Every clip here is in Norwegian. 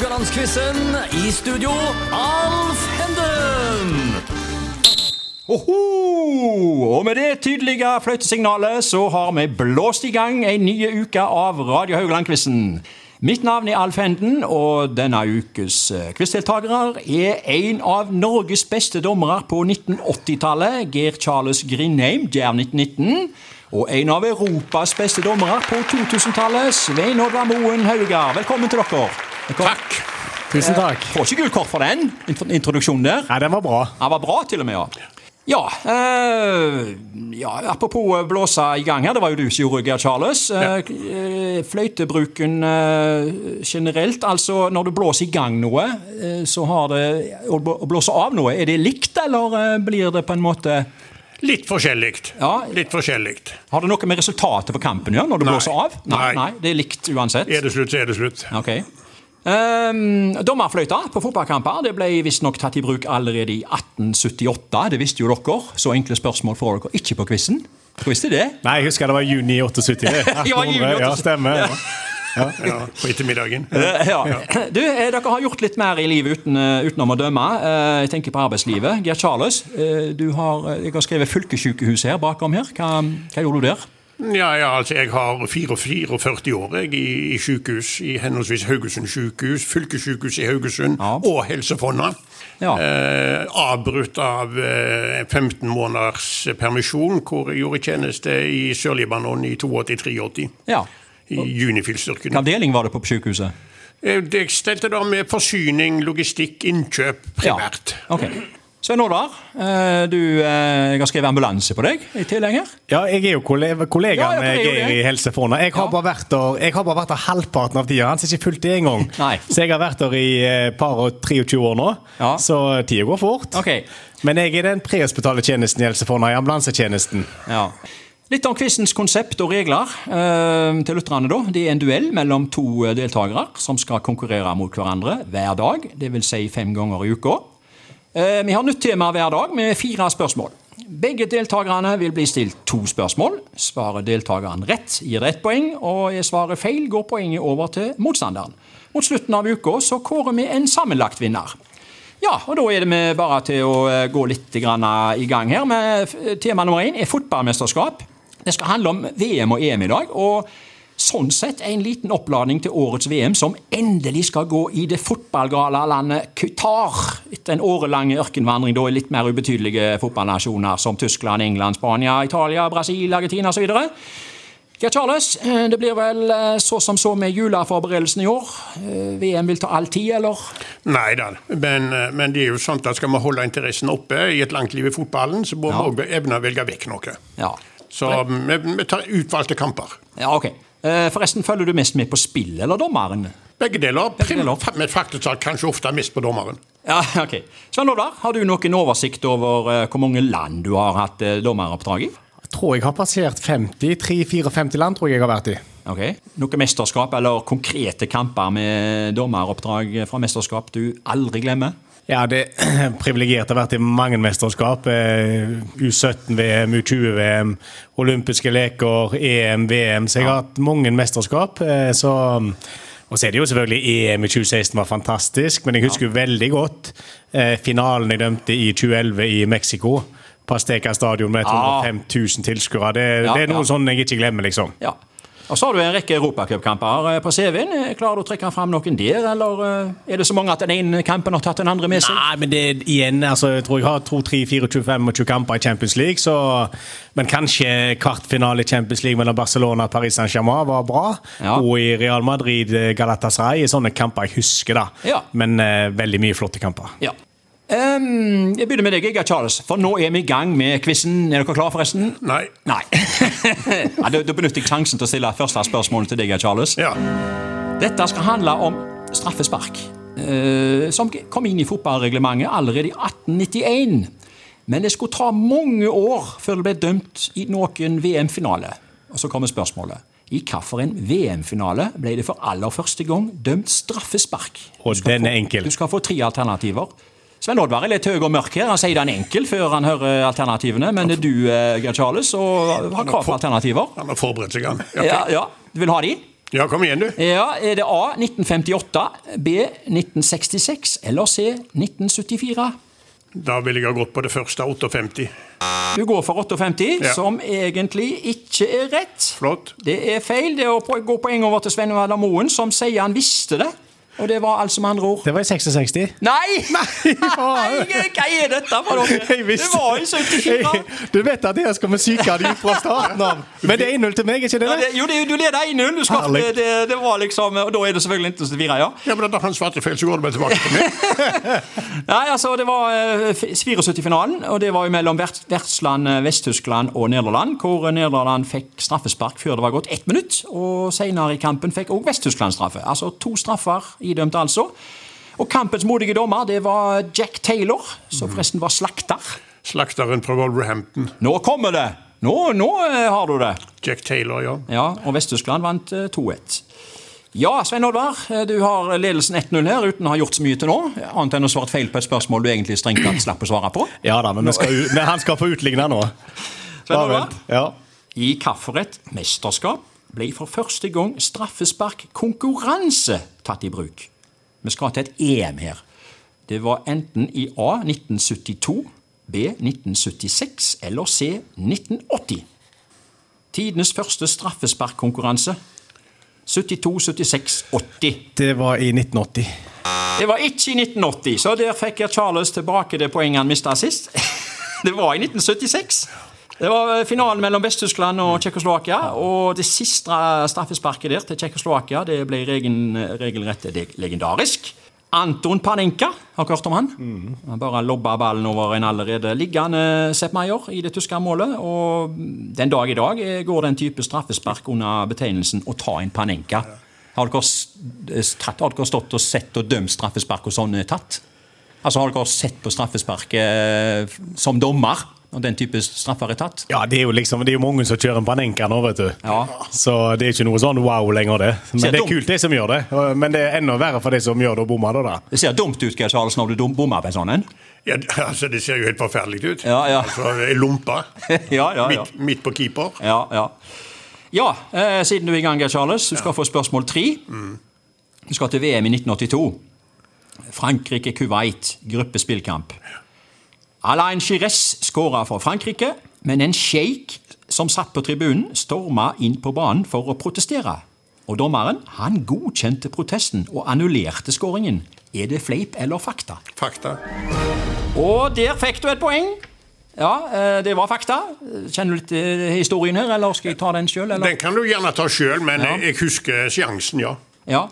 Haugalandsquizen. I studio, Alf Henden. Oho! Og med det tydelige fløytesignalet så har vi blåst i gang en ny uke av Radio Haugland-quizen. Mitt navn er Alf Henden, og denne ukes eh, quizdeltakere er en av Norges beste dommere på 1980-tallet, Geir Charles Grindheim, Djerv 1919. Og en av Europas beste dommere på 2000-tallet, Svein Oddvar Moen Haugar. Velkommen til dere. Velkommen. Takk. Tusen takk. Får ikke gult kort for den introduksjonen der. Nei, den var bra. Den var bra, til og med. ja. Ja, eh, ja, apropos blåse i gang her, det var jo du som gjorde Geir Charles. Ja. eh, fløytebruken eh, generelt, altså når du blåser i gang noe, eh, så har det Å bl- blåse av noe, er det likt, eller eh, blir det på en måte Litt forskjellig. Ja. Litt forskjellig. Har det noe med resultatet på kampen å gjøre når du Nei. blåser av? Nei, Nei. nei, det er likt uansett. Er det slutt, så er det slutt. Okay. Um, dommerfløyta på fotballkamper det ble visstnok tatt i bruk allerede i 1878. Det visste jo dere. Så enkle spørsmål får dere ikke på quizen. Visste det? Nei, jeg husker det var juni 78. det. Ja, juni 78. Ja, stemmer. Ja. Ja, på ettermiddagen. Ja. Du, eh, Dere har gjort litt mer i livet uten, eh, utenom å dømme. Eh, Jeg tenker på arbeidslivet. Geir Charles, eh, du har, jeg har skrevet fylkessykehuset her bakom her. Hva, hva gjorde du der? Ja, ja, altså Jeg har 44 år jeg, i, i sykehus, i henholdsvis Haugesund sykehus, fylkessykehus i Haugesund Ja. og Helsefonda. Ja. Eh, avbrutt av eh, 15 måneders permisjon, hvor jeg gjorde tjeneste i Sør-Libanon i 82-83. Ja. I Unifil-styrken. Hvilken avdeling var det på sykehuset? Eh, Jeg stelte da med forsyning, logistikk, innkjøp primært. Ja. Ok. Svein Oddvar, eh, du, eh, jeg har skrevet ambulanse på deg i tillegg her. Ja, jeg er jo kolle- kollega Ja, med Geir i i Helsefona. Jeg har Ja. bare vært der jeg har bare vært der halvparten av tida. Han har ikke fulgt det engang. Så jeg har vært der i et par og 23 år nå. Ja. Så tida går fort. Ok. Men jeg er den prehospitale tjenesten i Helsefona, i ambulansetjenesten. Ja. Litt om quizens konsept og regler eh, til lytterne. da. Det er en duell mellom to eh, deltakere som skal konkurrere mot hverandre hver dag. Dvs. Si fem ganger i uka. Eh, vi har nytt tema hver dag med fire spørsmål. Begge deltakerne vil bli stilt to spørsmål. Svarer deltakeren rett, gir det ett poeng. Og er svaret feil, går poenget over til motstanderen. Mot slutten av uka så kårer vi en sammenlagt vinner. Ja, og da er det vi bare til å gå litt i gang her. med Tema nummer én er fotballmesterskap. Det skal handle om VM og EM i dag. og Sånn sett en liten oppladning til årets VM, som endelig skal gå i det fotballgale landet Qatar. Etter en årelang ørkenvandring da i litt mer ubetydelige fotballnasjoner som Tyskland, England, Spania, Italia, Brasil, Argentina osv. Ja, Charles, eh, det blir vel eh, så som så med juleforberedelsene i år. Eh, VM vil ta all tid, eller? Nei da, men, men det er jo sånn at skal vi holde interessen oppe i et langt liv i fotballen, så må Ja. òg evne å velge vekk noe. Ja. Så vi, vi tar utvalgte kamper. Ja, ok. Eh, Forresten, følger du mest med på spill eller dommeren? Begge deler. Begge deler. Prim- Men faktisk talt kanskje ofte mest på dommeren. Ja, ok. Svein Oddvar, har du noen oversikt over eh, hvor mange land du har hatt eh, dommeroppdrag i? Jeg tror jeg har passert 50. 3-54 land tror jeg jeg har vært i. Ok. Noe mesterskap eller konkrete kamper med dommeroppdrag fra mesterskap du aldri glemmer? Ja, det er privilegert å ha vært i mange mesterskap. eh, U17-VM, U20-VM, olympiske leker, EM, VM. Så jeg har hatt mange mesterskap. eh, Så og så er det jo selvfølgelig EM i 2016 var fantastisk, men jeg husker jo veldig godt eh, finalen jeg dømte i 2011 i Mexico. På Azteca stadion med Ja. 205 000 tilskuere. Det, Ja, det er noe ja. sånn jeg ikke glemmer, liksom. Ja. Og så har du en rekke europacupkamper eh, på CV-en. Eh, Klarer du å trekke fram noen der, eller eh, er det så mange at den ene kampen har tatt den andre med seg? Nei, men det igjen, altså, jeg tror jeg har 2, 3, 4, 25 20 kamper i Champions League, så Men kanskje kvartfinale i Champions League mellom Barcelona og Paris Saint-Germain var bra. Ja. Og i Real Madrid, Galatasaray, sånne kamper jeg husker, da. Ja. Men uh, veldig mye flotte kamper. Ja. Ehm, jeg begynner med deg, Geir Charles, for nå er vi i gang med quizen. Er dere klare, forresten? Nei. Nei. ja, da, da benytter jeg sjansen til å stille første spørsmål til deg, Geir Charles. Ja. Dette skal handle om straffespark, uh, som kom inn i fotballreglementet allerede i 1891. Men det skulle ta mange år før det ble dømt i noen VM-finale. Og så kommer spørsmålet. I hvilken VM-finale ble det for aller første gang dømt straffespark? Og den er enkel. Du skal få tre alternativer. Svein Oddvar er litt høy og mørk her. Han sier den enkel før han hører alternativene. Men er du, eh, Geir Charles, og har krav på alternativer. Han har forberedt seg, han. Ja, Ja, ja. Du vil ha de? Ja, kom igjen, du. Ja, Er det A 1958, B 1966 eller C 1974? Da ville jeg ha gått på det første, 58. Du går for 58, Ja. som egentlig ikke er rett. Flott. Det er feil. Det er å på- gå poeng over til Svein Waller Moen, som sier han visste det. Og det var altså med andre ord Det var i 66. Nei! Nei! Hva er dette for noe? Det var i 74. Du vet at her skal vi psyke av ut fra starten av. Men det er 1-0 til meg, ikke det? Ja, det, jo, det, du leder 1-0. Du skal- Herlig. Det, det, det var liksom, og da er det selvfølgelig ikke 74, ja. Ja, men Da han svarte feil, så går det bare tilbake til meg. Nei, altså, Det var eh, 74-finalen, og det var jo mellom vertsland eh, Vest-Tyskland og Nederland, hvor Nederland fikk straffespark før det var gått ett minutt. Og senere i kampen fikk også Vest-Tyskland straffe. Altså to straffer idømt, altså. Og kampens modige dommer det var Jack Taylor, som forresten var slakter. Slakteren fra Wolverhampton. Nå kommer det! Nå, nå eh, har du det. Jack Taylor, ja. Ja, og Vest-Tyskland vant eh, 2-1. Ja, Svein Oddvar, eh, du har ledelsen 1-0 her uten å ha gjort så mye til nå. Annet enn å svare feil på et spørsmål du egentlig strengt tatt slapp å svare på. Ja da, men, vi skal, men han skal få utligne nå. Svein Oddvar? Ja. I hvilket mesterskap ble for første gang straffesparkkonkurranse tatt i bruk? Vi skal til et EM her. Det var enten i A 1972, B 1976 eller C 1980. Tidenes første straffesparkkonkurranse. 72, 76, 80. Det var i 1980. Det var ikke i 1980, så der fikk jeg Charles tilbake det poenget han mista sist. Det var i 1976. Det var finalen mellom Vest-Tyskland og Tsjekkoslovakia. Og det siste straffesparket der til Tsjekkoslovakia det ble regel, regelrett legendarisk. Anton Panenka, har dere hørt om han? Han bare lobba ballen over en allerede liggende Sepp Maier i det tyske målet. Og den dag i dag eh, går den type straffespark under betegnelsen å ta en Panenka. Har dere, tatt, har dere stått og sett og dømt straffespark og sånn tatt? Altså Har dere sett på straffesparket eh, som dommer når den type straffer er tatt? Ja, det er jo liksom, det er jo mange som kjører en Panenka nå, vet du. Ja. Så det er ikke noe sånn wow lenger, det. Men Ser det er dumt. kult, de som gjør det. Men det er enda verre for de som gjør det og bommer, da. da. Det ser dumt ut Geir Charles, når du dum- bommer på en sånn en. ja. altså, Det ser jo helt forferdelig ut. Ja, ja. Altså, ei lompe ja, ja, ja. midt, midt på keeper. Ja, ja. ja eh, siden du er i gang, Geir Charles, du skal få spørsmål tre. Du skal til VM i 1982. Frankrike-Kuwait, gruppespillkamp. Alain Chires skåra for Frankrike, men en sjeik som satt på tribunen, storma inn på banen for å protestere. Og dommeren han godkjente protesten og annullerte skåringen. Er det fleip eller fakta? Fakta. Og der fikk du et poeng. Ja, eh, det var fakta. Kjenner du litt eh, historien her, eller skal jeg ta den sjøl? Den kan du gjerne ta sjøl, men Ja. jeg husker seansen, ja. Ja.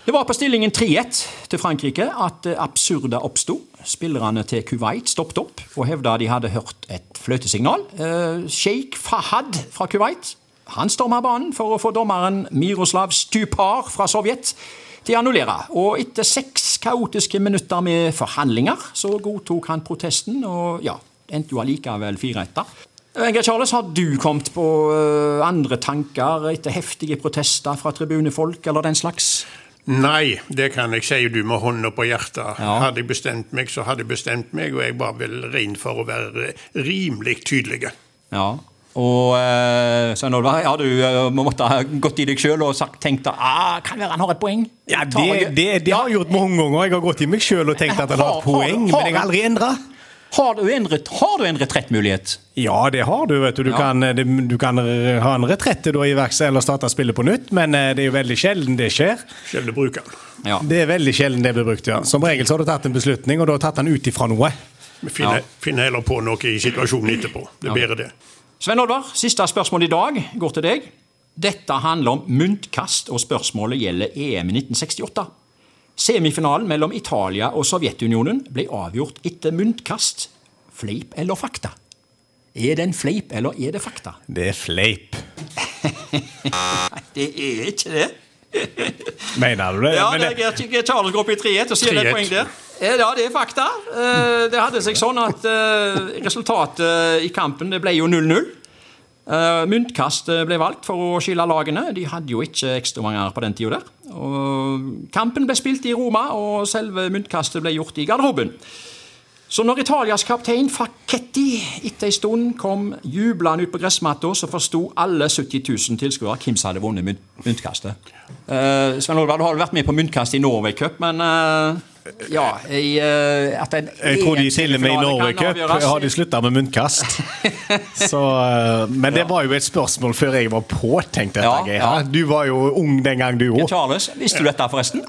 Det var på stillingen 3-1 til Frankrike at det absurde oppsto. Spillerne til Kuwait stoppet opp og hevda de hadde hørt et fløtesignal. Eh, Sheikh Fahad fra Kuwait han storma banen for å få dommeren Miroslav Stupar fra Sovjet til å annullere. Og etter seks kaotiske minutter med forhandlinger så godtok han protesten, og ja, endte jo allikevel 4-1. da. Geir Charles, har du kommet på eh, andre tanker etter heftige protester fra tribunefolk eller den slags? Nei, det kan jeg si du med hånda på hjertet. Ja. Hadde jeg bestemt meg, så hadde jeg bestemt meg, og jeg var vel ren for å være rimelig tydelig. Ja. Og uh, Svein Olvar, har du måtte måttet ha gått i deg sjøl og sagt, tenkt at ah, kan være han har et poeng? Ja, det, det, det har jeg gjort mange ganger. Jeg har gått i meg sjøl og tenkt at han har Har- et poeng, men jeg har aldri endra. Har du en, har du en retrettmulighet? Ja, det har du. vet Du Du, Ja. kan, eh, du kan ha en retrett i iverksette eller starte spillet på nytt, men eh, det er jo veldig sjelden det skjer. Sjelden bruker den. Ja. Det er veldig sjelden det blir brukt, ja. Som regel så har du tatt en beslutning, og du har tatt den ut ifra noe. Vi finner, Ja. finner heller på noe i situasjonen etterpå. Det er bedre det. Svein Oddvar, siste spørsmål i dag går til deg. Dette handler om muntkast, og spørsmålet gjelder EM i 1968. Semifinalen mellom Italia og Sovjetunionen ble avgjort etter muntkast. Fleip eller fakta? Er det en fleip, eller er det fakta? Det er fleip. Nei, det er ikke det. Mener du det? Ja, det er Charles går opp i 3-1 og sier det er poeng der. Eh, Ja, det er fakta. Eh, Det hadde seg sånn at eh, resultatet i kampen det ble jo 0-0. Eh, Myntkast eh, ble valgt for å skille lagene. De hadde jo ikke ekstramanger på den tida kampen ble spilt i Roma, og selve muntkastet ble gjort i garderoben. Så når Italias kaptein Facchetti etter en stund kom jublende ut på gressmatta, så forsto alle 70 000 tilskuere hvem som hadde vunnet mynt myntkastet. Uh, Svein Olvar, du har vært med på muntkast i Norway Cup, men uh, ja at en Jeg tror de til og med i Norway Cup har de slutta med munnkast. Så, men det var jo et spørsmål før jeg var påtenkt, dette, Ja, ja. Du var jo ung den gang, du òg. Charles, visste du dette, forresten?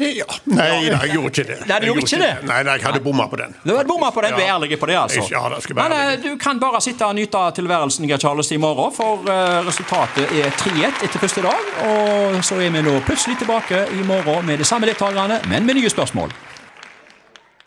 Ja. Nei, nei, jeg gjorde ikke det. Nei, du gjorde ikke det? Nei, nei, jeg hadde bomma på den. Du hadde bomma på den, du er ærlig på det, altså. Ja, det skal være Men eh, du kan bare sitte og nyte tilværelsen Geir Charles, i morgen, for eh, resultatet er 3-1 etter første dag. Og så er vi nå plutselig tilbake i morgen med de samme deltakerne, men med nye spørsmål.